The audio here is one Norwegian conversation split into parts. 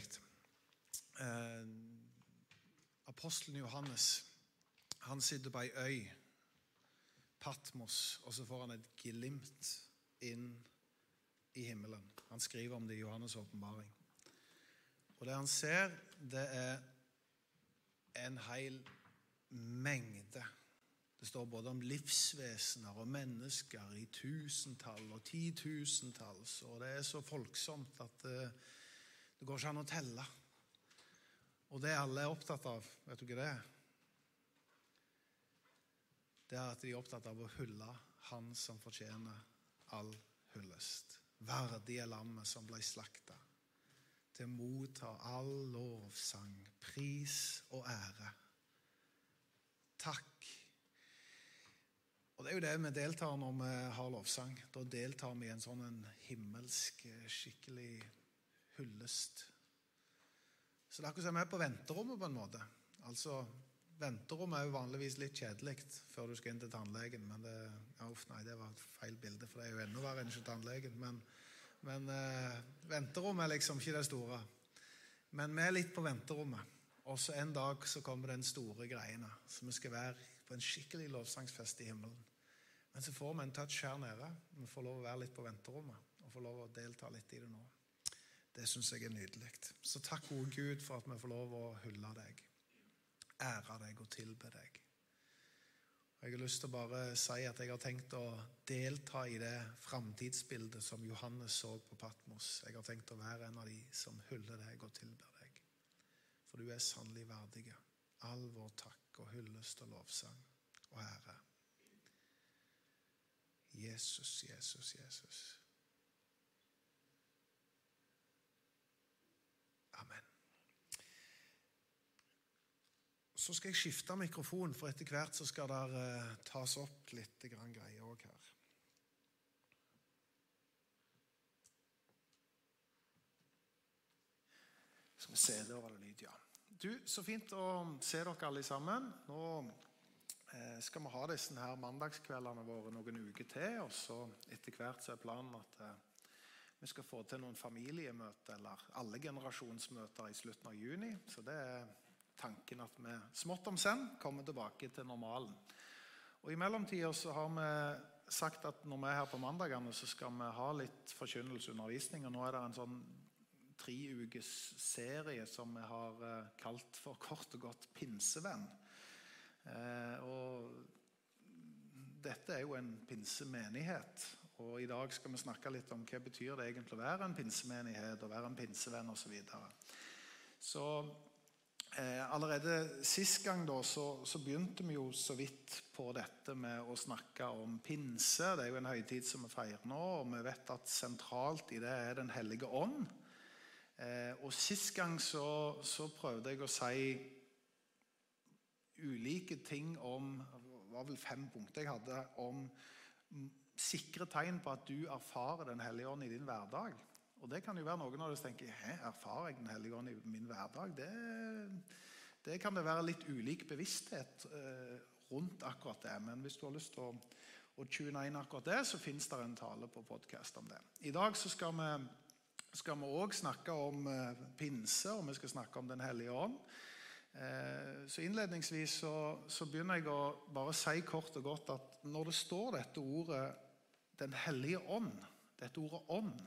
nydelig. Eh, apostelen Johannes han sitter på ei øy, Patmos, og så får han et glimt inn i himmelen. Han skriver om det i Johannes' åpenbaring. Og det han ser, det er en hel mengde. Det står både om livsvesener og mennesker i tusentall og titusentalls. Og det er så folksomt at det, går ikke an å telle. Og det alle er opptatt av, vet du ikke det? Det er at de er opptatt av å hylle Han som fortjener all hyllest. Verdige lammet som ble slakta. Til å motta all lovsang, pris og ære. Takk. Og Det er jo det vi deltar når vi har lovsang. Da deltar vi i en sånn en himmelsk, skikkelig hyllest. Så det er akkurat som vi er på venterommet på en måte. Altså, Venterommet er jo vanligvis litt kjedelig før du skal inn til tannlegen. Men det, ja, uff, nei, det var et feil bilde, for det er jo enda verre enn ikke tannlegen. Men, men eh, venterommet er liksom ikke det store. Men vi er litt på venterommet. Og så en dag så kommer den store greiene. Så vi skal være på en skikkelig lovsangsfest i himmelen. Men så får vi en touch her nede. Vi får lov å være litt på venterommet og få lov å delta litt i det nå. Det syns jeg er nydelig. Så takk, gode Gud, for at vi får lov å hylle deg ære deg og tilbe deg. Og Jeg har lyst til å bare si at jeg har tenkt å delta i det framtidsbildet som Johannes så på Patmos. Jeg har tenkt å være en av de som hyller deg og tilber deg. For du er sannelig verdig. All vår takk og hyllest og lovsang og ære. Jesus, Jesus, Jesus. Amen. Så skal jeg skifte mikrofon, for etter hvert så skal det uh, tas opp litt greier òg her. Skal vi se, der var det lyd, ja. Du, Så fint å se dere alle sammen. Nå eh, skal vi ha disse her mandagskveldene våre noen uker til. Og så etter hvert så er planen at eh, vi skal få til noen familiemøter, eller alle generasjonsmøter i slutten av juni. Så det er tanken at vi smått om senn kommer tilbake til normalen. Og I mellomtida har vi sagt at når vi er her på mandagene, så skal vi ha litt forkynnelseundervisning. og nå er det en sånn tre ukes serie som vi har eh, kalt for kort og godt Pinsevenn. Eh, og dette er jo en pinsemenighet. Og i dag skal vi snakke litt om hva det betyr det egentlig å være en pinsemenighet og være en pinsevenn osv. Så, videre. så Eh, allerede Sist gang da, så, så, begynte vi jo så vidt på dette med å snakke om pinse. Det er jo en høytid som vi feirer nå, og vi vet at sentralt i det er Den hellige ånd. Eh, og Sist gang så, så, prøvde jeg å si ulike ting om Det var vel fem punkter jeg hadde om sikre tegn på at du erfarer Den hellige ånd i din hverdag. Og det kan jo være noen av dere tenker Hæ, erfarer jeg Den hellige ånd i min hverdag? Det, det, kan det være litt ulik bevissthet eh, rundt akkurat det. Men hvis du har lyst til å, å tune inn akkurat det, så fins det en tale på podkast om det. I dag så skal vi skal vi òg snakke om eh, pinse, og vi skal snakke om Den hellige ånd. Eh, så Innledningsvis så, så, begynner jeg å bare si kort og godt at når det står dette ordet Den hellige ånd, dette ordet ånd,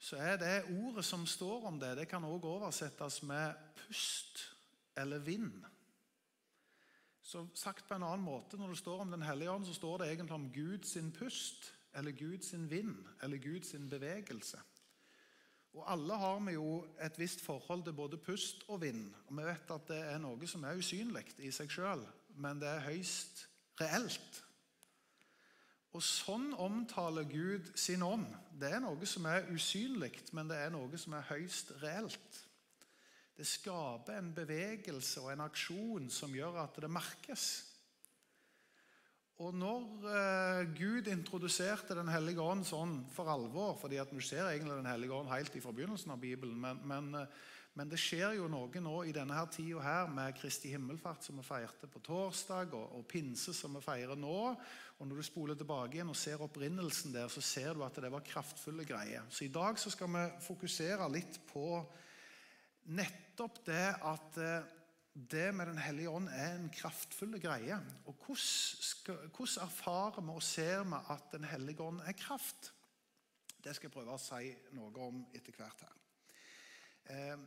så er det ordet som står om det, det kan også oversettes med pust eller vind. Så sagt på en annen måte, Når det står om Den hellige ånd, så står det egentlig om Guds pust, eller Guds vind, eller Guds bevegelse. Og Alle har vi jo et visst forhold til både pust og vind. Og Vi vet at det er noe som er usynlig i seg sjøl, men det er høyst reelt. Og Sånn omtaler Gud sin ånd. Det er noe som er usynlig, men det er noe som er høyst reelt. Det skaper en bevegelse og en aksjon som gjør at det merkes. Og når eh, Gud introduserte Den hellige ånd sånn for alvor fordi at Du ser egentlig Den hellige ånd helt i forbegynnelsen av Bibelen, men, men eh, men det skjer jo noe nå i denne her tida her med Kristi himmelfart, som vi feirte på torsdag, og, og, pinse, som vi feirer nå. Og Når du spoler tilbake igjen og ser opprinnelsen der, så ser du at det var kraftfulle greier. Så i dag så skal vi fokusere litt på nettopp det at eh, det med Den hellige ånd er en kraftfull greie. Og hvordan, hvordan erfarer vi og ser vi at Den hellige ånd er kraft? Det skal jeg prøve å si noe om etter hvert her. Eh,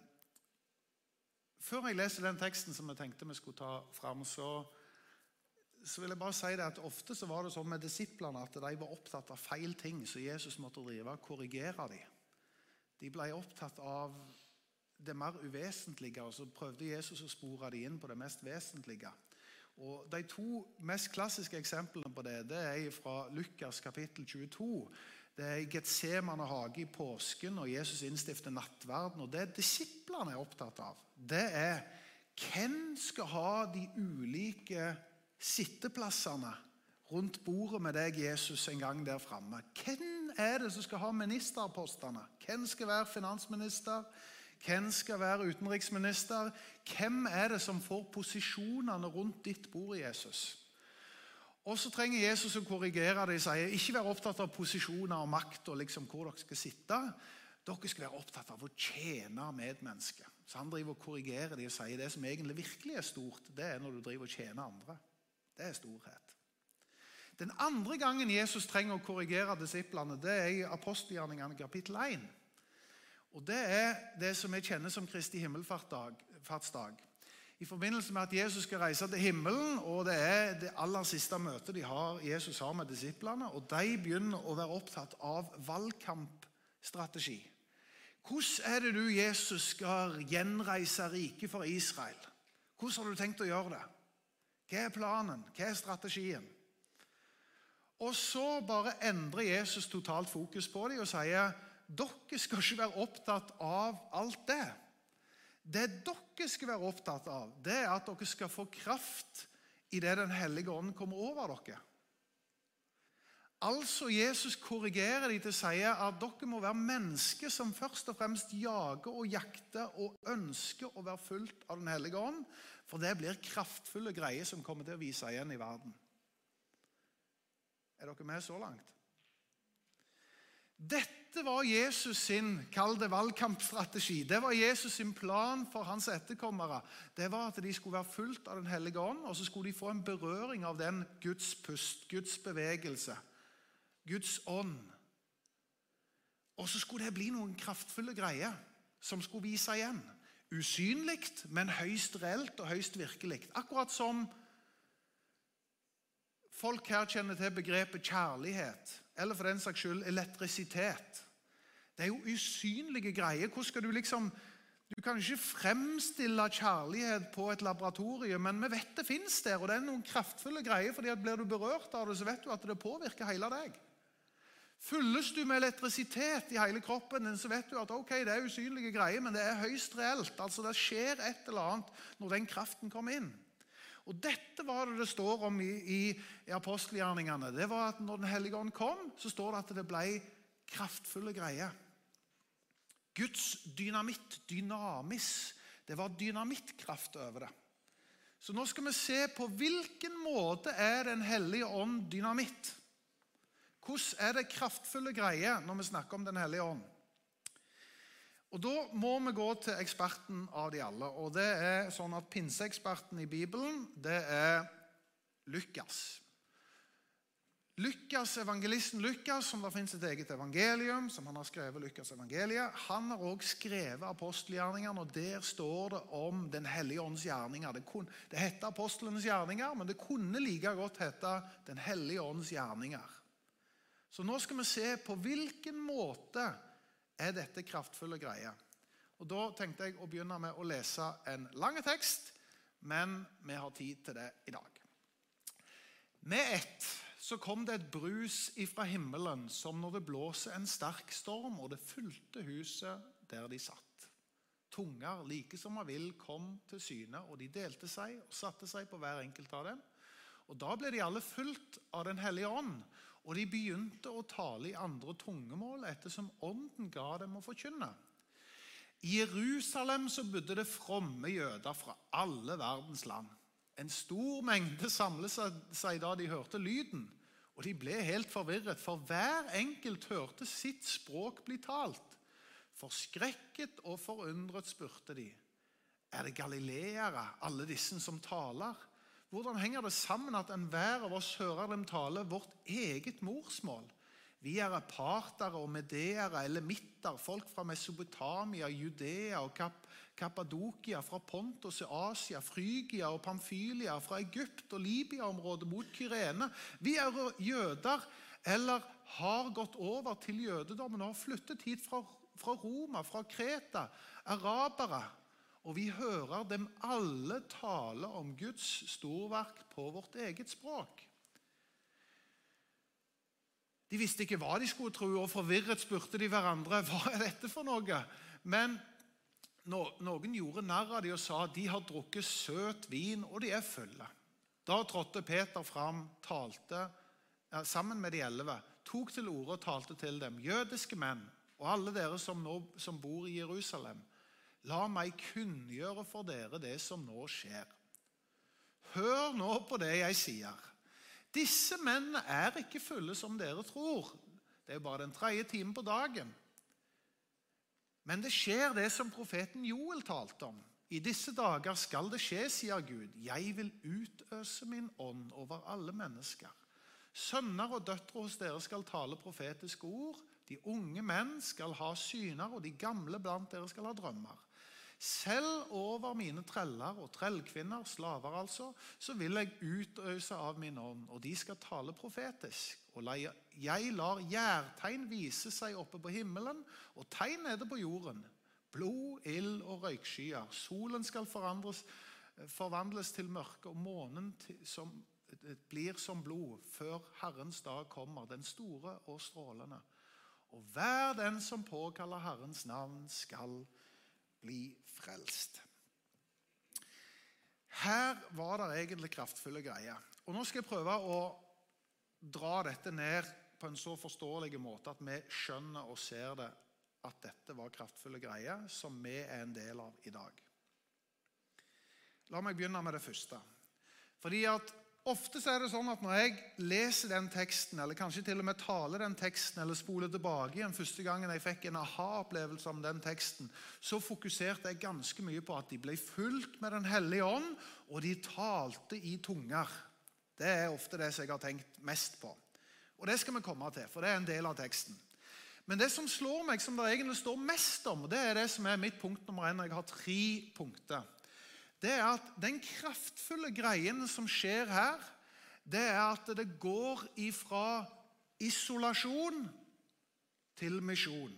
før jeg leser den teksten som jeg tenkte vi skulle ta fram, så, så vil jeg bare si det at ofte så var det sånn med disiplene at de var opptatt av feil ting, så Jesus måtte drive og korrigere dem. De ble opptatt av det mer uvesentlige, og så prøvde Jesus å spore dem inn på det mest vesentlige. Og De to mest klassiske eksemplene på det det er fra Lukas kapittel 22. Det er i Getsemane hage i påsken, og Jesus innstifter nattverden. Og Det disiplene er opptatt av, det er hvem skal ha de ulike sitteplassene rundt bordet med deg, Jesus, en gang der framme. Hvem er det som skal ha ministerpostene? Hvem skal være finansminister? Hvem skal være utenriksminister? Hvem er det som får posisjonene rundt ditt bord, Jesus? Og så trenger Jesus å korrigere det. sier, Ikke vær opptatt av posisjoner og makt og liksom hvor dere skal sitte. Dere skal være opptatt av å tjene medmennesket. Så han driver og korrigerer de og sier det som egentlig virkelig er stort, det er når du driver og tjener andre. Det er storhet. Den andre gangen Jesus trenger å korrigere disiplene, det er i apostelgjerningene kapittel 1. Og Det er det som vi kjenner som Kristi himmelfartsdag. I forbindelse med at Jesus skal reise til himmelen, og det er det aller siste møtet har, Jesus har med disiplene, og de begynner å være opptatt av valgkampstrategi. Hvordan er det du, Jesus, skal gjenreise riket for Israel? Hvordan har du tenkt å gjøre det? Hva er planen? Hva er strategien? Og så bare endrer Jesus totalt fokus på dem og sier dere skal ikke være opptatt av alt det. Det dere skal være opptatt av, det er at dere skal få kraft idet Den hellige ånd kommer over dere. Altså Jesus korrigerer de til å si at dere må være mennesker som først og fremst jager og jakter og ønsker å være fulgt av Den hellige ånd, for det blir kraftfulle greier som kommer til å vise igjen i verden. Er dere med så langt? Dette var Jesus sin kall valgkampstrategi. Det var Jesus sin plan for hans etterkommere. Det var At de skulle være fulgt av Den hellige ånd, og så skulle de få en berøring av den Guds pust, Guds bevegelse, Guds ånd. Og så skulle det bli noen kraftfulle greier som skulle vise igjen. Usynlig, men høyst reelt og høyst virkelig. Akkurat som folk her kjenner til begrepet kjærlighet eller for den saks skyld elektrisitet. Det er jo usynlige greier. Hvordan skal Du liksom... Du kan ikke fremstille kjærlighet på et laboratorium, men vi vet det fins der. Og det er noen kraftfulle greier, fordi at blir du berørt av det, så vet du at det påvirker hele deg. Fylles du med elektrisitet i hele kroppen så vet du at ok, det er usynlige greier, men det er høyst reelt. Altså Det skjer et eller annet når den kraften kommer inn. Og Dette var det det står om i, i, i apostelgjerningene. Det var at Når Den hellige ånd kom, så står det at det ble kraftfulle greier. Guds dynamitt, dynamis. Det var dynamittkraft over det. Så nå skal vi se på hvilken måte er Den hellige ånd dynamitt. Hvordan er det kraftfulle greier når vi snakker om Den hellige ånd? Og Da må vi gå til eksperten av de alle. og det er sånn at Pinseeksperten i Bibelen det er Lukas. Lukas, Evangelisten Lukas, som det finnes et eget evangelium, som han har skrevet Lukas evangeliet, han har også skrevet apostelgjerningene, og der står det om Den hellige ånds gjerninger. Det, det heter apostlenes gjerninger, men det kunne like godt hete Den hellige ånds gjerninger. Så nå skal vi se på hvilken måte er dette kraftfulle greier. Og Da tenkte jeg å begynne med å lese en lang tekst, men vi har tid til det i dag. Med ett så kom det et brus ifra himmelen som når det blåser en sterk storm, og det fulgte huset der de satt. Tunger like som av vill kom til syne, og de delte seg og satte seg på hver enkelt av dem. Og Da ble de alle fulgt av Den hellige ånd, og de begynte å tale i andre tungemål ettersom Ånden ga dem å forkynne. I Jerusalem så bodde det fromme jøder fra alle verdens land. En stor mengde samlet seg da de hørte lyden, og de ble helt forvirret, for hver enkelt hørte sitt språk bli talt. Forskrekket og forundret spurte de. Er det galileere, alle disse som taler? Hvordan henger det sammen at enhver av oss hører dem tale vårt eget morsmål? Vi er apartere og medeere, midter, folk fra Mesopotamia, Judea og Kap Kappadokia, fra Pontos i Asia, Frygia og Pamfylia, fra Egypt og Libya-området mot Kyrene. Vi er jøder eller har gått over til jødedommen og har flyttet hit fra, fra Roma, fra Kreta, arabere og vi hører dem alle tale om Guds storverk på vårt eget språk. De visste ikke hva de skulle tro, og forvirret spurte de hverandre hva er dette for noe. Men noen gjorde narr av dem og sa de har drukket søt vin, og de er fulle. Da trådte Peter fram, talte sammen med de elleve, tok til orde og talte til dem. Jødiske menn og alle dere som, nå, som bor i Jerusalem. La meg kunngjøre for dere det som nå skjer. Hør nå på det jeg sier. Disse mennene er ikke fulle som dere tror. Det er bare den tredje timen på dagen. Men det skjer det som profeten Joel talte om. I disse dager skal det skje, sier Gud. Jeg vil utøse min ånd over alle mennesker. Sønner og døtre hos dere skal tale profetiske ord. De unge menn skal ha syner, og de gamle blant dere skal ha drømmer. Selv over mine treller og trellkvinner, slaver altså, så vil jeg utøse av min ånd, og de skal tale profetisk. Og jeg lar gjærtegn vise seg oppe på himmelen og tegn nede på jorden. Blod, ild og røykskyer. Solen skal forvandles til mørke, og månen som, blir som blod før Herrens dag kommer, den store og strålende. Og hver den som påkaller Herrens navn, skal bli frelst. Her var det egentlig kraftfulle greier. Og Nå skal jeg prøve å dra dette ned på en så forståelig måte at vi skjønner og ser det at dette var kraftfulle greier som vi er en del av i dag. La meg begynne med det første. Fordi at Ofte er det sånn at når jeg leser den teksten, eller kanskje til og med taler den teksten, eller spoler tilbake igjen første gangen jeg fikk en aha-opplevelse om den teksten, så fokuserte jeg ganske mye på at de ble fulgt med Den hellige ånd, og de talte i tunger. Det er ofte det som jeg har tenkt mest på. Og det skal vi komme til, for det er en del av teksten. Men det som slår meg, som det egentlig står mest om, det er det som er mitt punkt nummer én. Jeg har tre punkter det er at den kraftfulle greien som skjer her, det er at det går ifra isolasjon til misjon.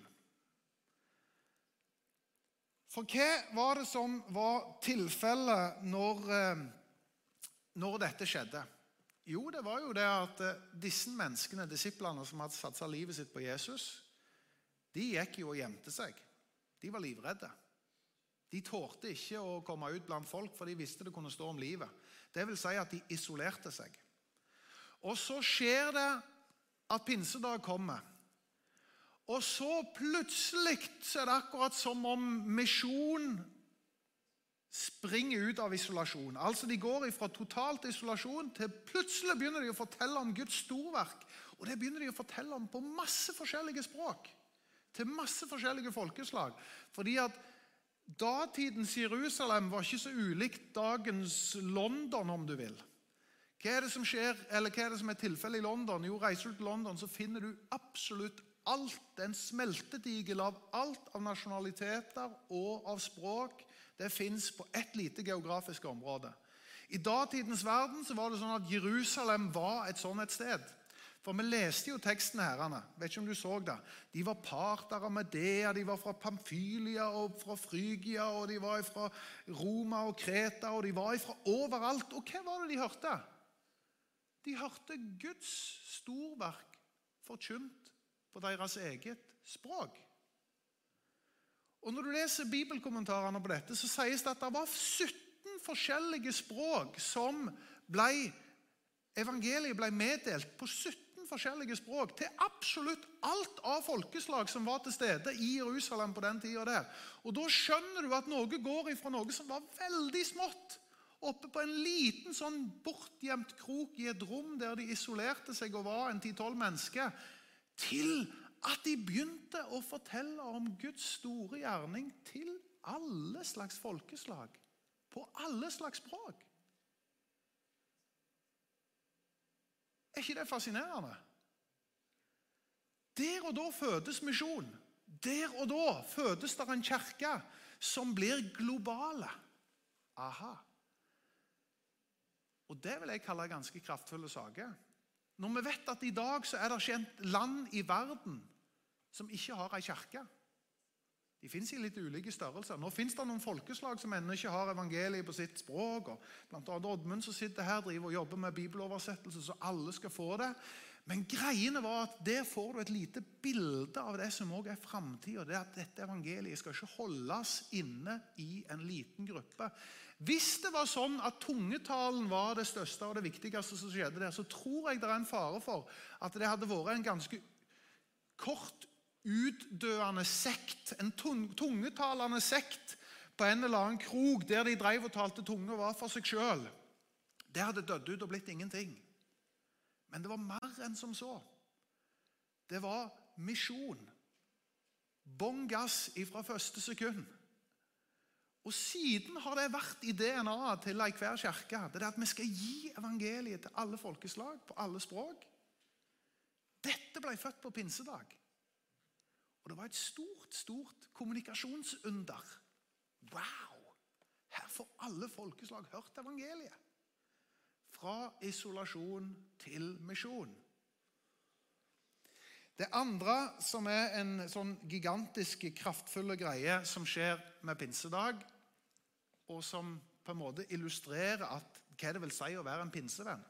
For hva var det som var tilfellet når, eh, når dette skjedde? Jo, det var jo det at eh, disse menneskene, disiplene som hadde satsa livet sitt på Jesus, de gikk jo og gjemte seg. De var livredde. De tålte ikke å komme ut blant folk, for de visste det kunne stå om livet. Det vil si at de isolerte seg. Og så skjer det at pinsedag kommer. Og så plutselig så er det akkurat som om misjon springer ut av isolasjon. Altså De går fra totalt isolasjon til plutselig begynner de å fortelle om Guds storverk. Og det begynner de å fortelle om på masse forskjellige språk. Til masse forskjellige folkeslag. Fordi at Datidens Jerusalem var ikke så ulikt dagens London, om du vil. Hva er det som skjer, eller hva er det som er tilfellet i London? Jo, Reiser du til London, så finner du absolutt alt. En smeltedigel av alt av nasjonaliteter og av språk. Det fins på ett lite geografisk område. I datidens verden så var det sånn at Jerusalem var et sånn et sted. For vi leste jo teksten herrene. Vet ikke om du så det. De var parter av Medea, de var fra Pamfylia og fra Frygia, og de var fra Roma og Kreta, og de var fra overalt. Og hva var det de hørte? De hørte Guds storverk forkynt på deres eget språk. Og Når du leser bibelkommentarene på dette, så sies det at det var 17 forskjellige språk som ble Evangeliet ble meddelt på 17 forskjellige språk til absolutt alt av folkeslag som var til stede i Jerusalem på den tida der. Og da skjønner du at noe går ifra noe som var veldig smått, oppe på en liten sånn bortgjemt krok i et rom der de isolerte seg og var en ti-tolv mennesker, til at de begynte å fortelle om Guds store gjerning til alle slags folkeslag. På alle slags språk. Er ikke det fascinerende? Der og da fødes misjon. Der og da fødes det en kirke som blir globale. Aha. Og Det vil jeg kalle ganske kraftfulle saker. Når vi vet at i dag så er det kjent land i verden som ikke har ei kirke. De fins i litt ulike størrelser. Nå fins det noen folkeslag som ennå ikke har evangeliet på sitt språk. og blant annet Oddmund som sitter her, driver og jobber med bibeloversettelse, så alle skal få det. Men greiene var at der får du et lite bilde av det som også er framtida. Det at dette evangeliet skal ikke holdes inne i en liten gruppe. Hvis det var sånn at tungetalen var det største og det viktigste som skjedde der, så tror jeg det er en fare for at det hadde vært en ganske kort, utdøende sekt. En tungetalende sekt på en eller annen krok der de drev og talte tunge og var for seg sjøl. Det hadde dødd ut og blitt ingenting. Men det var mer enn som så. Det var misjon. Bånn gass ifra første sekund. Og Siden har det vært i DNA-et til enhver kirke det er at vi skal gi evangeliet til alle folkeslag, på alle språk. Dette ble født på pinsedag. Og det var et stort, stort kommunikasjonsunder. Wow! Her får alle folkeslag hørt evangeliet. Fra isolasjon til misjon. Det andre som er en sånn gigantisk, kraftfull greie som skjer med pinsedag, og som på en måte illustrerer at, hva det vil si å være en pinsevenn.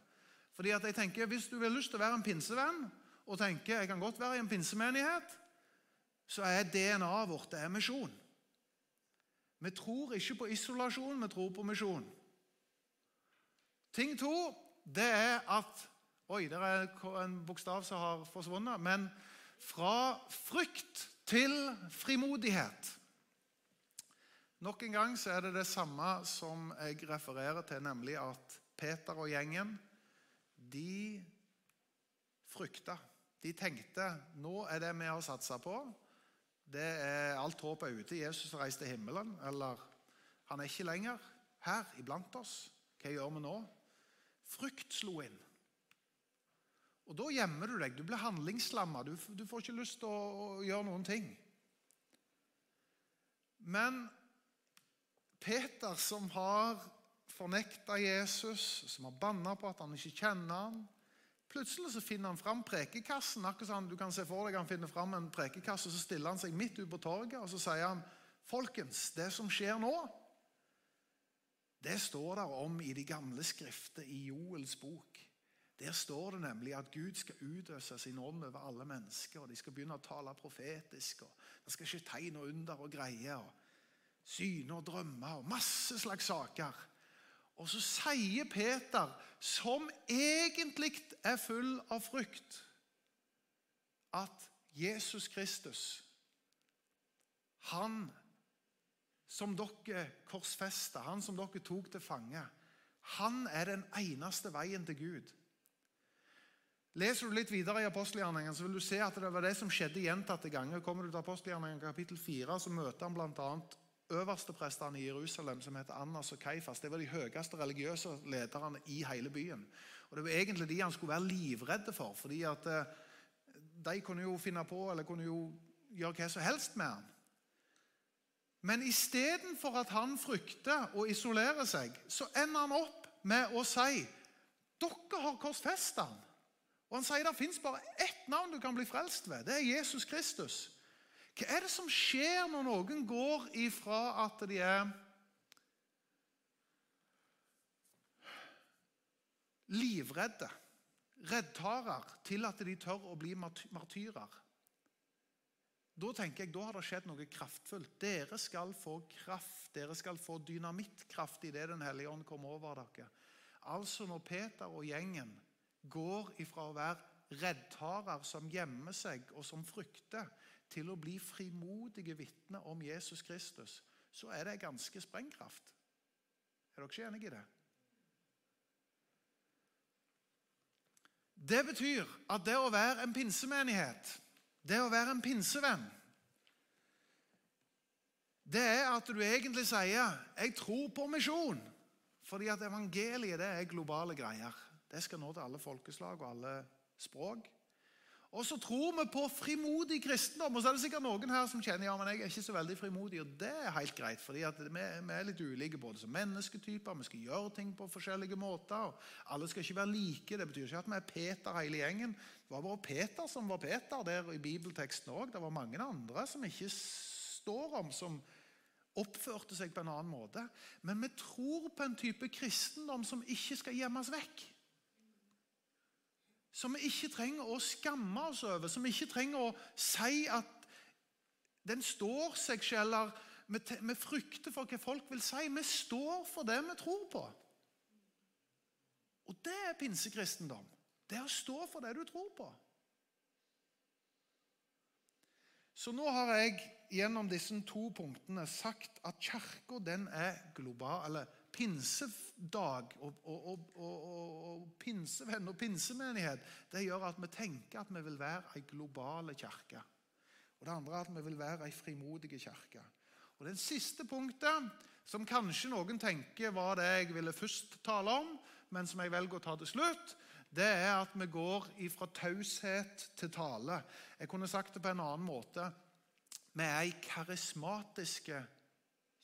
Fordi at jeg tenker, Hvis du har lyst til å være en pinsevenn og tenker jeg kan godt være i en pinsemenighet, så er DNA-et vårt det er misjon. Vi tror ikke på isolasjon, vi tror på misjon. Ting to det er at Oi, det er en bokstav som har forsvunnet. Men fra frykt til frimodighet. Nok en gang så er det det samme som jeg refererer til, nemlig at Peter og gjengen de frykta. De tenkte nå er det vi har satsa på. Det er Alt håp er ute. Jesus reiste til himmelen. Eller han er ikke lenger her iblant oss. Hva gjør vi nå? Frykt slo inn. Og Da gjemmer du deg. Du blir handlingslamma. Du, du, får ikke lyst til å, å, gjøre noen ting. Men Peter, som har fornekta Jesus, som har banna på at han ikke kjenner ham, Plutselig så finner han fram prekekassen. akkurat sånn, du kan se for deg Han finner fram en prekekasse, så stiller han seg midt ute på torget og så sier han, Folkens, det som skjer nå, det står der om i de gamle skrifter i Joels bok. Der står det nemlig at Gud skal utøse sin ånd over alle mennesker. og De skal begynne å tale profetisk. og Det skal ikke tegn og under og greier. og Syne og drømmer og masse slags saker. Og så sier Peter, som egentlig er full av frykt, at Jesus Kristus, han som dere korsfesta, han som dere tok til fange, han er den eneste veien til Gud. Leser du litt videre i apostelgjerningen, så vil du se at det var det som skjedde gjentatte ganger. Kommer du til apostelgjerningen kapittel 4, så møter han bl.a. øversteprestene i Jerusalem som heter Annas og Kaifas. Det var de høyeste religiøse lederne i hele byen. Og Det var egentlig de han skulle være livredde for. fordi at eh, de kunne jo finne på eller kunne jo gjøre hva som helst med han. Men istedenfor at han frykter å isolere seg, så ender han opp med å si dere har korsfestet han. Og han sier det fins bare ett navn du kan bli frelst ved. Det er Jesus Kristus. Hva er det som skjer når noen går ifra at de er livredde, reddtarer, til at de tør å bli martyrer? Da tenker jeg, da har det skjedd noe kraftfullt. Dere skal få kraft. Dere skal få dynamittkraft i det Den hellige ånd kommer over dere. Altså når Peter og gjengen går ifra å være reddtarer som gjemmer seg og som frykter, til å bli frimodige vitner om Jesus Kristus, så er det ganske sprengkraft. Er dere ikke enige i det? Det betyr at det å være en pinsemenighet det å være en pinsevenn, det er at du egentlig sier 'jeg tror på misjon'. Fordi at evangeliet det er globale greier. Det skal nå til alle folkeslag og alle språk. Og så tror vi på frimodig kristendom. Og så er det sikkert noen her som kjenner ja, men jeg er ikke så veldig frimodig. Og det er helt greit, fordi vi, er litt ulike både som mennesketyper. Vi skal gjøre ting på forskjellige måter. og Alle skal ikke være like. Det betyr ikke at vi er Peter hele gjengen. Det var bare Peter som var Peter der i bibelteksten òg. Det var mange andre som ikke står om, som oppførte seg på en annen måte. Men vi tror på en type kristendom som ikke skal gjemmes vekk. Som vi ikke trenger å skamme oss over, som vi ikke trenger å si at den står seg ikke, eller vi frykter for hva folk vil si. Vi står for det vi tror på. Og det er pinsekristendom. Det er å stå for det du tror på. Så nå har jeg gjennom disse to punktene sagt at kirka er global. Eller pinsedag og, og, og, og, pinsevenn og pinsemenighet det gjør at vi tenker at vi vil være ei global kirke. Og det andre er at vi vil være ei frimodig kirke. Og Det siste punktet, som kanskje noen tenker var det jeg ville først tale om, men som jeg velger å ta til slutt, det er at vi går fra taushet til tale. Jeg kunne sagt det på en annen måte. Vi er ei karismatiske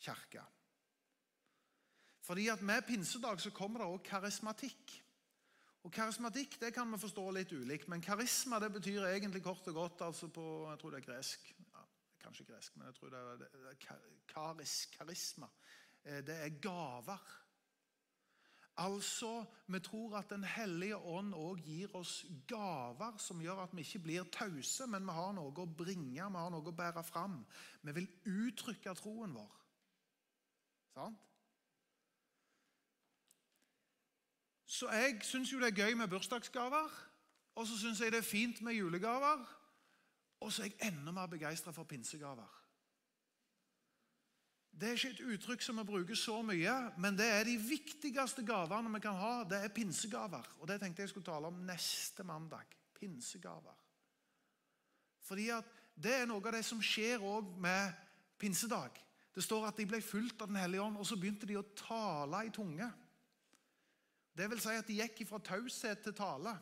kirke. Fordi at Med pinsedag så kommer det også karismatikk. Og Karismatikk det kan vi forstå litt ulikt, men karisma det betyr egentlig kort og godt altså på jeg tror det er gresk, ja, Kanskje gresk, men jeg tror det er, det er karis, karisma. Eh, det er gaver. Altså, Vi tror at Den hellige ånd òg gir oss gaver som gjør at vi ikke blir tause, men vi har noe å bringe, vi har noe å bære fram. Vi vil uttrykke troen vår. Sant? Så jeg syns jo det er gøy med bursdagsgaver, og så syns jeg det er fint med julegaver. Og så er jeg enda mer begeistra for pinsegaver. Det er ikke et uttrykk som vi bruker så mye, men det er de viktigste gavene vi kan ha. Det er pinsegaver. Og det tenkte jeg skulle tale om neste mandag. Pinsegaver. Fordi at det er noe av det som skjer òg med pinsedag. Det står at de ble fulgt av Den hellige ånd, og så begynte de å tale i tunge. Det vil si at de gikk fra taushet til tale.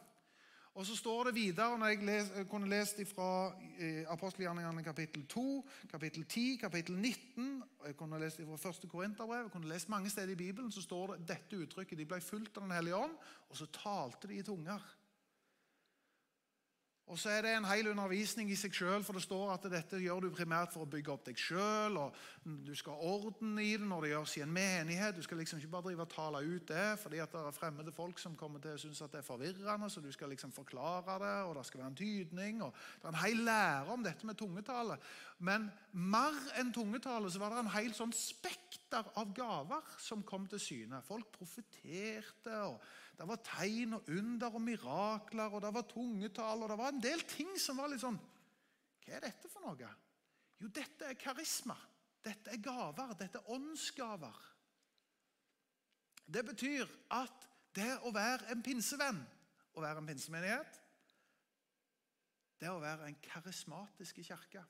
Og så står det videre, når jeg, les, kunne lest fra eh, apostelgjerningene kapittel 2, kapittel 10, kapittel 19 og Jeg kunne lest fra første Korinterbrev, jeg kunne lest mange steder i Bibelen, så står det dette uttrykket. De ble fulgt av Den hellige ånd, og så talte de i tunger. Og så er det en hel undervisning i seg sjøl, for det står at dette gjør du primært for å bygge opp deg sjøl. Du skal ha orden i det når det gjøres i en menighet. Du skal liksom ikke bare drive og tale ut det fordi at det er fremmede folk som kommer til å synes at det er forvirrende. Så du skal liksom forklare det, og det skal være en tydning. og Det er en hel lære om dette med tungetale. Men mer enn tungetale så var det en hel sånn spekter av gaver som kom til syne. Folk profeterte. og det var tegn og under og mirakler, og det var tungetall, og det var en del ting som var litt sånn Hva er dette for noe? Jo, dette er karisma. Dette er gaver. Dette er åndsgaver. Det betyr at det å være en pinsevenn, å være en pinsemenighet, det å være en karismatisk kirke.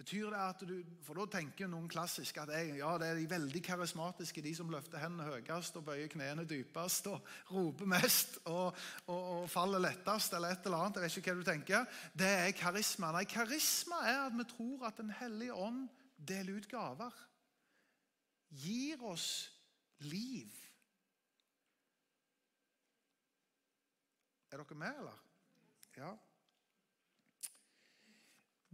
Betyr det at du, For da tenker noen klassisk at jeg, ja, det er de veldig karismatiske, de som løfter hendene høyest og bøyer knærne dypest og roper mest og, og, og, faller lettest, eller et eller annet. Jeg vet ikke hva du tenker. Det er karisma. Nei, karisma er at vi tror at Den hellige ånd deler ut gaver. Gir oss liv. Er dere med, eller? Ja.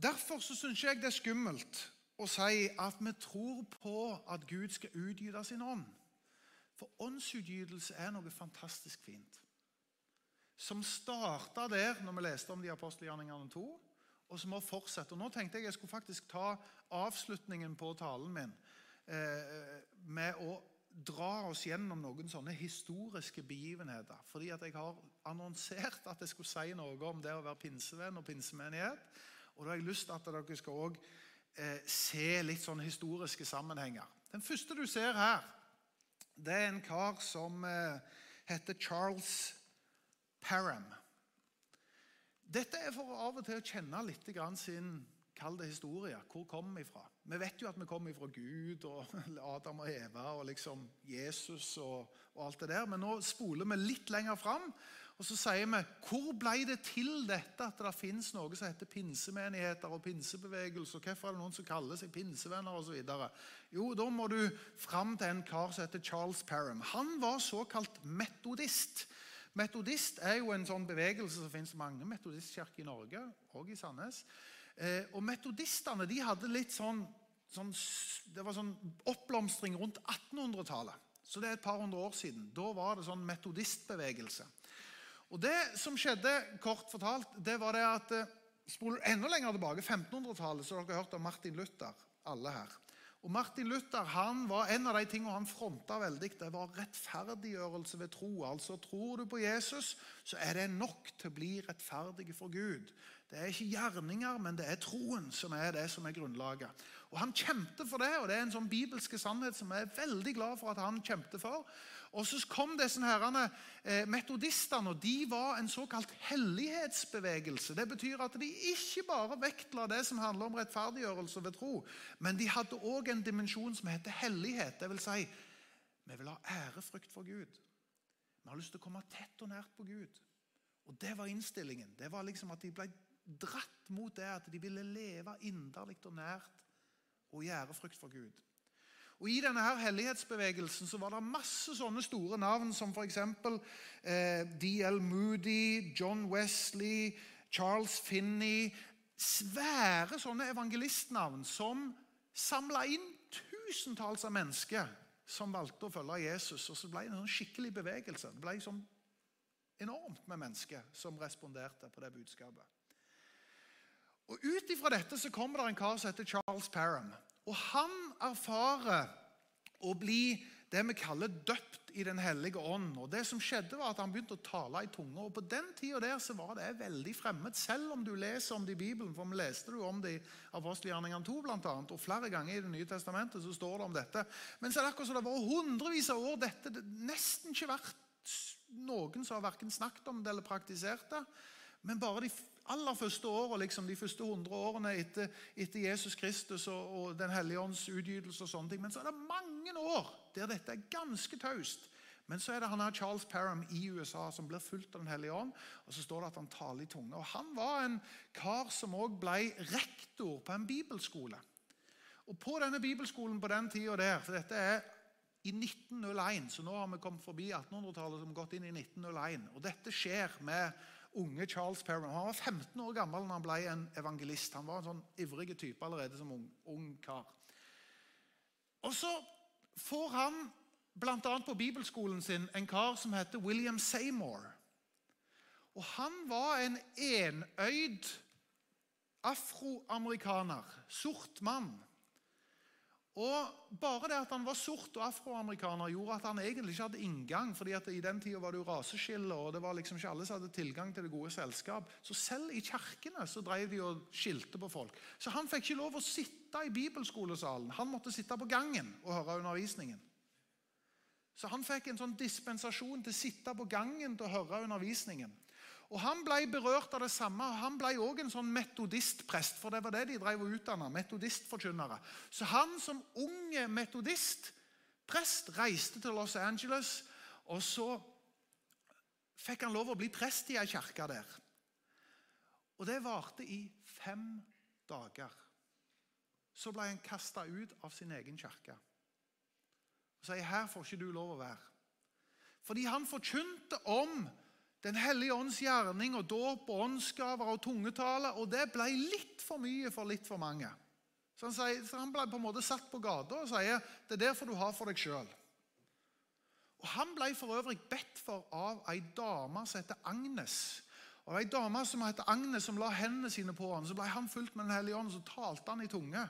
Derfor så syns jeg det er skummelt å si at vi tror på at Gud skal utgyte sin ånd. For åndsutgytelse er noe fantastisk fint. Som starta der når vi leste om de apostelgjerningene to, og som har fortsatt. Og Nå tenkte jeg jeg skulle faktisk ta avslutningen på talen min eh, med å dra oss gjennom noen sånne historiske begivenheter. Fordi at jeg har annonsert at jeg skulle si noe om det å være pinsevenn og pinsemenighet. Og da har jeg lyst til at dere skal også, eh, se litt sånn historiske sammenhenger. Den første du ser her, det er en kar som eh, heter Charles Parham. Dette er for av og til å kjenne litt sin kalde historie. Hvor kommer vi fra? Vi vet jo at vi kommer fra Gud og Adam og Eva og liksom Jesus og, og alt det der. Men nå spoler vi litt lenger fram, og så sier vi hvor ble det til dette at det finnes noe som heter pinsemenigheter og pinsebevegelse? Hvorfor er det noen som kaller seg pinsevenner osv.? Jo, da må du fram til en kar som heter Charles Parham. Han var såkalt metodist. Metodist er jo en sånn bevegelse som finnes mange metodistkirker i Norge, og i Sandnes. Eh, og Metodistene de hadde litt sånn, sånn det var sånn oppblomstring rundt 1800-tallet. Så det er et par hundre år siden. Da var det sånn metodistbevegelse. Og Det som skjedde, kort fortalt, det var det at eh, Spoler enda lenger tilbake, 1500-tallet, så dere har hørt om Martin Luther, alle her. Og Martin Luther han var en av de tingene han fronta veldig, det var rettferdiggjørelse ved tro. Altså Tror du på Jesus, så er det nok til å bli rettferdig for Gud. Det er ikke gjerninger, men det er troen som er det som er grunnlaget. Og Han kjempet for det, og det er en sånn bibelske sannhet som jeg er veldig glad for at han kjempet for. Og så kom disse herrene, eh, metodistene, og de var en såkalt hellighetsbevegelse. Det betyr at de ikke bare vektla det som handler om rettferdiggjørelse ved tro, men de hadde òg en dimensjon som heter hellighet. Det vil si, vi vil ha ærefrykt for Gud. Vi har lyst til å komme tett og nært på Gud. Og Det var innstillingen. Det var liksom at De ble dratt mot det at de ville leve inderlig og nært og i ærefrykt for Gud. Og I denne her hellighetsbevegelsen så var det masse sånne store navn som f.eks. Eh, D.L. Moody, John Wesley, Charles Finney Svære sånne evangelistnavn som samla inn tusentalls av mennesker som valgte å følge Jesus. Og så ble det en sånn skikkelig bevegelse. Det ble sånn enormt med mennesker som responderte på det budskapet. Og Ut ifra dette så kommer det en kar som heter Charles Parham. Og han erfarer å bli det vi kaller døpt i Den hellige ånd. Og det som skjedde var at Han begynte å tale i tunge. og På den tida der så var det veldig fremmed, selv om du leser om det i Bibelen. For vi leste du om det i Apostelgjerningene 2, blant annet, og flere ganger i Det nye testamentet så står det om dette. Men så er det akkurat som det vært hundrevis av år dette det nesten ikke vært noen som har verken snakket om det eller praktisert det. Men bare de aller første året, liksom, de første hundre årene etter, etter, Jesus Kristus og, og Den hellige ånds utgytelse og sånne ting. Men så er det mange år der dette er ganske taust. Men så er det han her Charles Parham i USA som blir fulgt av Den hellige ånd. Og så står det at han taler i tunge. Og Han var en kar som òg ble rektor på en bibelskole. Og På denne bibelskolen på den tida der for Dette er i 1901, så nå har vi kommet forbi 1800-tallet som gått inn i 1901. Og dette skjer med unge Charles Perrin. Han var 15 år gammel da han ble en evangelist. Han var en sånn ivrig type allerede som ung, ung kar. Og så får han bl.a. på bibelskolen sin en kar som heter William Seymour. Og han var en enøyd afroamerikaner, sort mann og Bare det at han var sort og afroamerikaner, gjorde at han egentlig ikke hadde inngang. fordi at I den tida var det jo raseskille, og det var liksom ikke alle som hadde tilgang til det gode selskap. Så selv i kirkene så drev de og skilte på folk. Så han fikk ikke lov å sitte i bibelskolesalen. Han måtte sitte på gangen og høre undervisningen. Så han fikk en sånn dispensasjon til å sitte på gangen til å høre undervisningen. Og Han ble berørt av det samme. og Han ble òg en sånn metodistprest, for det var det de drev og utdanna. Metodistforkynnere. Så han som unge metodistprest reiste til Los Angeles, og så fikk han lov å bli prest i ei kirke der. Og det varte i fem dager. Så ble han kasta ut av sin egen kirke. Og sier her får ikke du lov å være. Fordi han forkynte om den hellige ånds gjerning og dåp og åndsgaver og tungetale. Og det ble litt for mye for litt for mange. Så han, sier, så han ble på en måte satt på gata og sier det er derfor du har for deg sjøl. Han ble for øvrig bedt for av ei dame som heter Agnes. Og Ei dame som heter Agnes, som la hendene sine på han, Så ble han fulgt med Den hellige ånd, så talte han i tunge.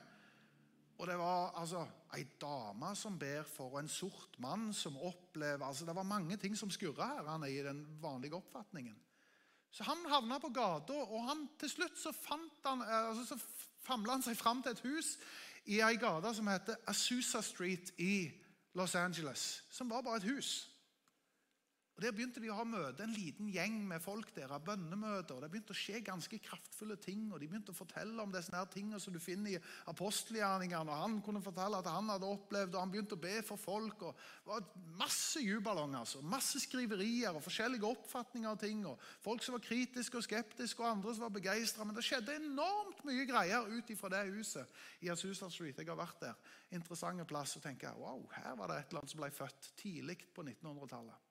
Og det var altså ei dame som ber for, og en sort mann som opplever altså Det var mange ting som skurra her han er i den vanlige oppfatningen. Så han havna på gata, og han, til slutt så, fant han, eh, altså, så famla han seg fram til et hus i ei gate som heter Asusa Street i Los Angeles. Som var bare et hus. Og Der begynte de å ha møte, en liten gjeng med folk der, av bønnemøter. og Det begynte å skje ganske kraftfulle ting. og De begynte å fortelle om disse tingene som du finner i apostelgjerningene. og Han kunne fortelle at han hadde opplevd, og han begynte å be for folk. og det var Masse jubelong, altså. Masse skriverier og forskjellige oppfatninger av ting. og Folk som var kritiske og skeptiske, og andre som var begeistra. Men det skjedde enormt mye greier ut ifra det huset i Asusa Street. Jeg har vært der. Interessante plass. Og tenker wow, her var det et eller annet som ble født tidlig på 1900-tallet.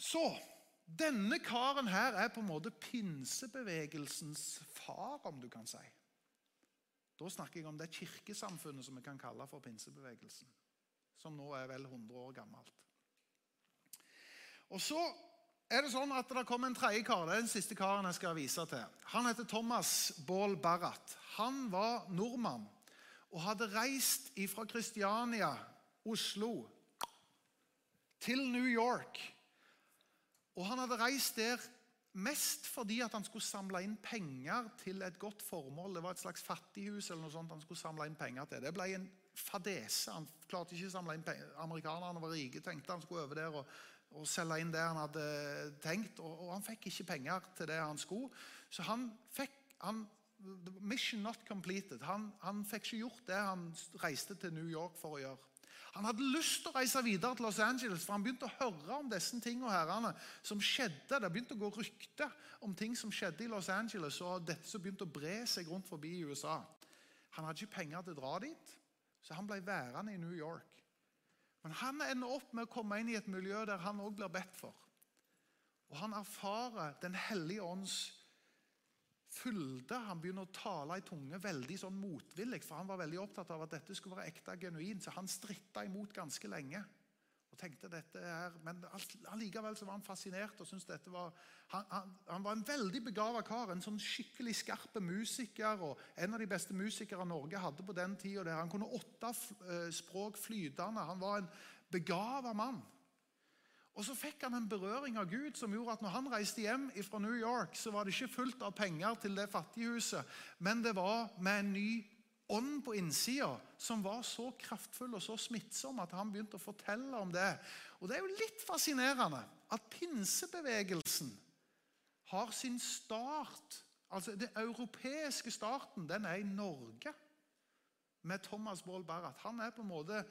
Så denne karen her er på en måte pinsebevegelsens far, om du kan si. Da snakker jeg om det kirkesamfunnet som vi kan kalle for pinsebevegelsen. Som nå er vel 100 år gammelt. Og så er det sånn at det kommer en tredje kar. Det er den siste karen jeg skal vise til. Han heter Thomas Baal Barrat. Han var nordmann og hadde reist fra Kristiania, Oslo, til New York og han hadde reist der mest fordi at han skulle samle inn penger til et godt formål. Det var et slags fattighus eller noe sånt han skulle samle inn penger til. Det ble en fadese. Han klarte ikke å samle inn penger. Amerikanerne var rike, tenkte han skulle over der og, og selge inn det han hadde tenkt. Og, og, han fikk ikke penger til det han skulle. Så han fikk han, Mission not completed. Han, han fikk ikke gjort det han reiste til New York for å gjøre. Han hadde lyst til å reise videre til Los Angeles, for han begynte å høre om disse tingene som skjedde. Det begynte å gå rykter om ting som skjedde i Los Angeles, og dette som begynte å bre seg rundt forbi i USA. Han hadde ikke penger til å dra dit, så han ble værende i New York. Men han ender opp med å komme inn i et miljø der han òg blir bedt for. Og han erfarer Den hellige ånds fylde. Han begynner å tale i tunge veldig sånn motvillig, for han var veldig opptatt av at dette skulle være ekte genuint. Så han stritta imot ganske lenge. og tenkte dette er, Men allikevel så var han fascinert og syntes dette var Han, han, han var en veldig begava kar. En sånn skikkelig skarp musiker. og En av de beste musikere Norge hadde på den tida. Han kunne åtte eh, språk flytende. Han var en begava mann. Og så fikk han en berøring av Gud som gjorde at når han reiste hjem fra New York, så var det ikke fullt av penger til det fattighuset, men det var med en ny ånd på innsida som var så kraftfull og så smittsom at han begynte å fortelle om det. Og Det er jo litt fascinerende at pinsebevegelsen har sin start Altså Den europeiske starten den er i Norge med Thomas Baal Barrat. Han er på en måte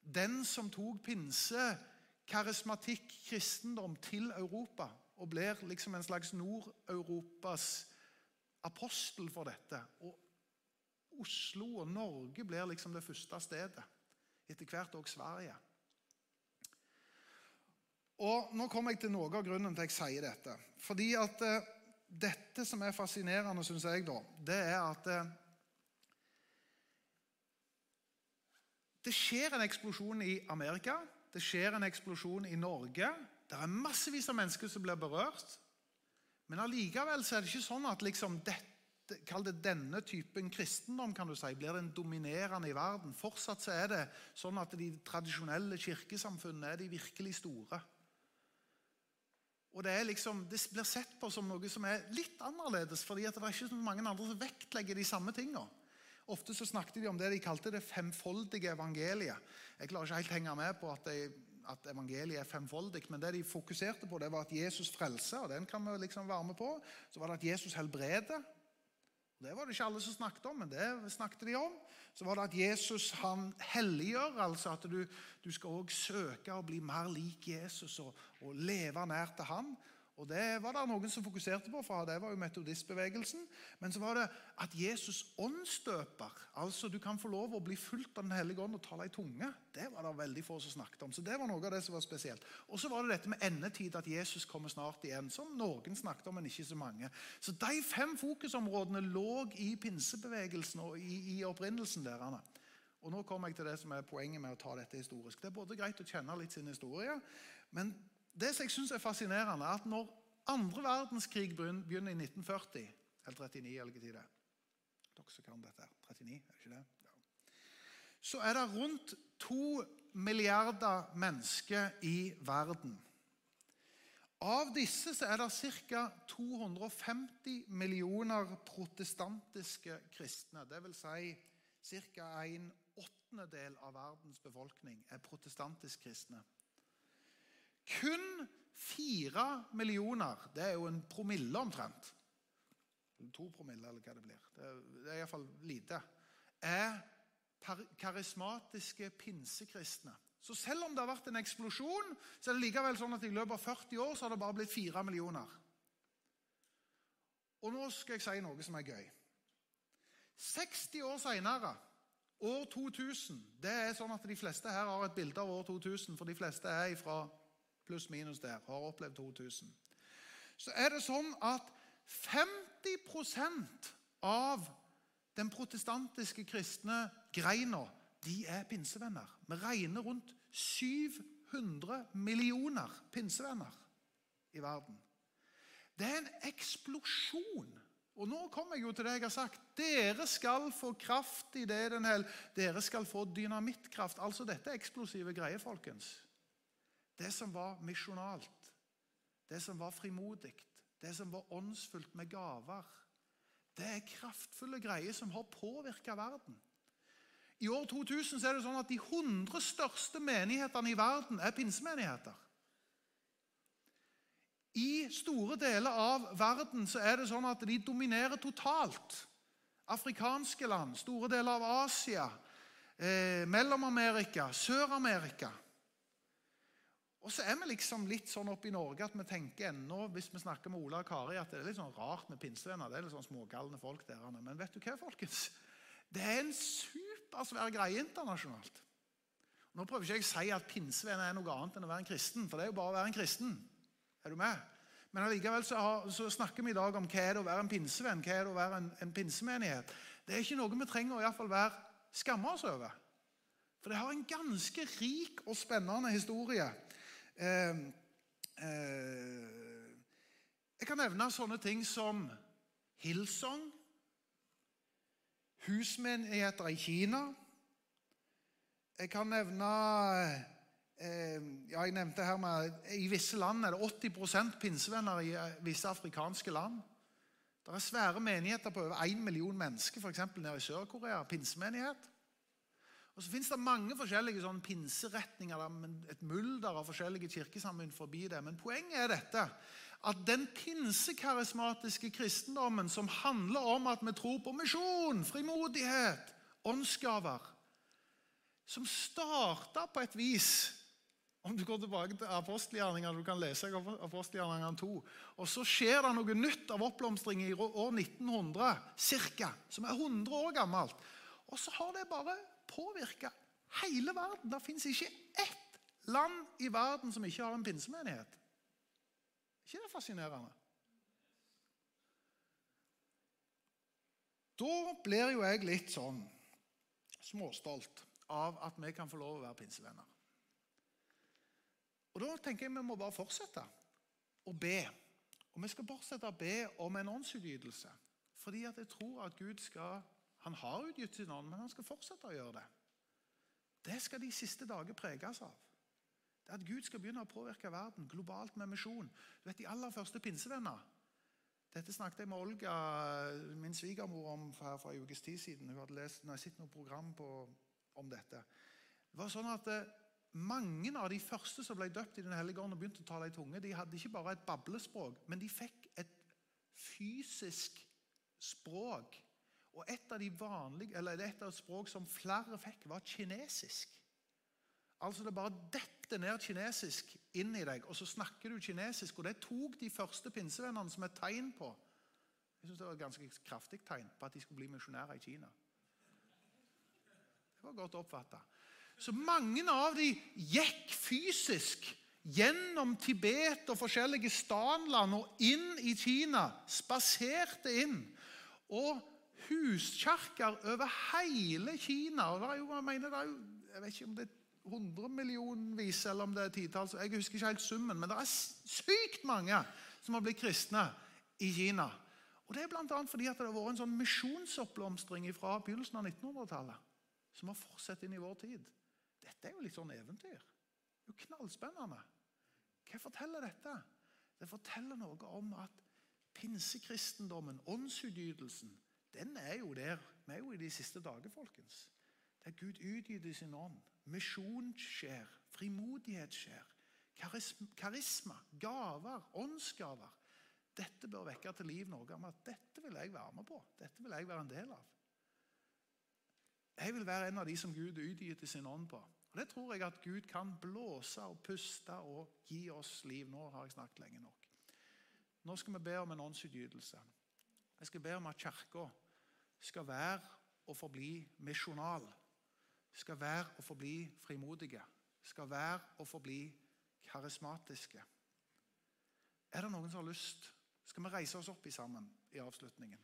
den som tok pinse karismatikk, kristendom, til Europa. Og blir liksom en slags Nord-Europas apostel for dette. Og Oslo og Norge blir liksom det første stedet. Etter hvert òg Sverige. Og Nå kommer jeg til noe av grunnen til at jeg sier dette. Fordi at eh, dette som er fascinerende, syns jeg, da, det er at eh, Det skjer en eksplosjon i Amerika. Det skjer en eksplosjon i Norge. Det er massevis av mennesker som blir berørt. Men allikevel er det ikke sånn at liksom dette, kall det denne typen kristendom kan du si, blir den dominerende i verden. Fortsatt så er det sånn at de tradisjonelle kirkesamfunnene er de virkelig store. Og det, liksom, det, blir sett på som noe som er litt annerledes, fordi det er ikke så mange andre som vektlegger de samme tingene. Ofte så snakket de om det de kalte det femfoldige evangeliet. Jeg klarer ikke helt henge med på at, de, at evangeliet er femfoldig, men det de fokuserte på, det var at Jesus frelser, og den kan vi liksom være med på. Så var det at Jesus helbreder. Det var det ikke alle som snakket om, men det snakket de om. Så var det at Jesus han helliggjør, altså at du, du skal også søke å bli mer lik Jesus og, og leve nær til han. Og Det var det noen som fokuserte på, for det var jo metodistbevegelsen. Men så var det at Jesus åndsdøper. Altså Du kan få lov å bli fulgt av Den hellige ånd og tale i tunge. Det var det veldig få som snakket om. Så det var noe av det som var spesielt. Og så var det dette med endetid, at Jesus kommer snart igjen. Som noen snakket om, men ikke så mange. Så de fem fokusområdene lå i pinsebevegelsen og i, i opprinnelsen deres. Og nå kommer jeg til det som er poenget med å ta dette historisk. Det er både greit å kjenne litt sin historie, men det som jeg synes er fascinerende, er at når andre verdenskrig begynner i 1940 Eller 39, eller hva tid det er. Dere som kan dette. 39, er det ikke det? Ja. Så er det rundt to milliarder mennesker i verden. Av disse er det ca. 250 millioner protestantiske kristne. Dvs. Si ca. en åttendedel av verdens befolkning er protestantisk kristne. Kun fire millioner Det er jo en promille omtrent. To promille, eller hva det blir. Det er, det er iallfall lite. Er karismatiske pinsekristne. Så selv om det har vært en eksplosjon, så er det likevel sånn at i løpet av 40 år så har det bare blitt 4 millioner. Og nå skal jeg si noe som er gøy. 60 år seinere, år 2000 Det er sånn at de fleste her har et bilde av år 2000, for de fleste er fra pluss-minus der, har opplevd 2000. Så er det sånn at 50% av den protestantiske kristne greina de er pinsevenner. Vi regner rundt 700 millioner pinsevenner i verden. Det er en eksplosjon. Og nå kommer jeg jo til det jeg har sagt. Dere skal få kraft i det den hel. Dere skal få dynamittkraft. Altså dette er eksplosive greier, folkens. Det som var misjonalt, det som var frimodig, det som var åndsfullt med gaver. Det er kraftfulle greier som har påvirka verden. I år 2000 er det sånn at de 100 største menighetene i verden er pinsemenigheter. I store deler av verden så er det sånn at de dominerer totalt. Afrikanske land, store deler av Asia, eh, Mellom-Amerika, Sør-Amerika. Og så er vi liksom litt sånn oppe i Norge at vi tenker ennå, hvis vi snakker med Ola og Kari, at det er litt sånn rart med pinsevenner. Det er litt sånn smågalne folk der. Men vet du hva, folkens? Det er en supersvær greie internasjonalt. Nå prøver ikke jeg å si at pinsevenner er noe annet enn å være en kristen, for det er jo bare å være en kristen. Er du med? Men allikevel så, så, snakker vi i dag om hva er det å være en pinsevenn, hva er det å være en, en pinsemenighet. Det er ikke noe vi trenger å i fall være skamme oss over. For det har en ganske rik og spennende historie. Eh, eh, jeg kan nevne sånne ting som Hillsong, husmenigheter i Kina. Jeg kan nevne Eh, ja, jeg nevnte her med, I visse land er det 80% pinsevenner i eh, visse afrikanske land. Det er svære menigheter på over 1 million mennesker, f.eks. nede i Sør-Korea. Pinsemenighet. Og Så fins det mange forskjellige sånn pinseretninger, et mulder av forskjellige kirkesamfunn forbi det. Men poenget er dette at den pinsekarismatiske kristendommen som handler om at vi tror på misjon, frimodighet, åndsgaver Som starta på et vis om du går tilbake til apostelgjerningene, du kan lese apostelgjerningene 2, og så skjer det noe nytt av oppblomstring i år 1900 cirka, som er 100 år gammelt. Og så har det bare påvirka hele verden. Det fins ikke ett land i verden som ikke har en pinsemenighet. ikke det fascinerende? Da blir jo jeg litt sånn småstolt av at vi kan få lov å være pinsevenner. Og Da tenker jeg vi må bare fortsette å be. Og Vi skal fortsette å be om en åndsutgytelse. Fordi at jeg tror at Gud skal Han har utgitt sin ånd, men han skal fortsette å gjøre det. Det skal de siste dager preges av. Det At Gud skal begynne å påvirke verden globalt med misjon. Du vet, De aller første pinsevenner Dette snakket jeg med Olga, min svigermor, om her for en ukes tid siden. Hun hadde lest, når jeg sett noe program på, om dette. Det var sånn at eh, mange av de første som ble døpt i Den hellige ånd og begynte å tale i tunge, de hadde ikke bare et bablespråk, men de fikk et fysisk språk. Og et av de vanlige, eller et av språk som flere fikk, var kinesisk. Altså Det bare detter ned kinesisk inn i deg, og så snakker du kinesisk. Og Det tok de første pinsevennene som et tegn på Jeg synes det var et ganske kraftig tegn på at de skulle bli misjonærer i Kina. Det var godt oppfatta. Så mange av de gikk fysisk gjennom Tibet og forskjellige stanland og inn i Kina. Spaserte inn. Og huskirker over hele Kina. og det er jo, Jeg mener det er jo, jeg vet ikke om det er 100 millionvis eller om det er titalls Jeg husker ikke helt summen, men det er sykt mange som har blitt kristne i Kina. Og Det er bl.a. fordi at det har vært en sånn misjonsoppblomstring fra begynnelsen av 1900-tallet som har fortsatt inn i vår tid. Dette er jo litt sånn eventyr. Det er jo knallspennende. Hva forteller dette? Det forteller noe om at pinsekristendommen, åndsutgytelsen, den er jo der. Vi er jo i de siste dager, folkens. Der Gud utgyter sin ånd. Misjon skjer. Frimodighet skjer. Karisma, gaver, åndsgaver. Dette bør vekke til liv noe om at dette vil jeg være med på. Dette vil jeg være en del av. Jeg vil være en av de som Gud utgyter sin ånd på. Og Det tror jeg at Gud kan blåse og puste og gi oss liv. Nå har jeg snakket lenge nok. Nå skal vi be om en åndsutgytelse. Jeg skal be om at Kirka skal være og forbli misjonal. Skal være og forbli frimodige. Skal være og forbli karismatiske. Er det noen som har lyst? Skal vi reise oss opp i sammen i avslutningen?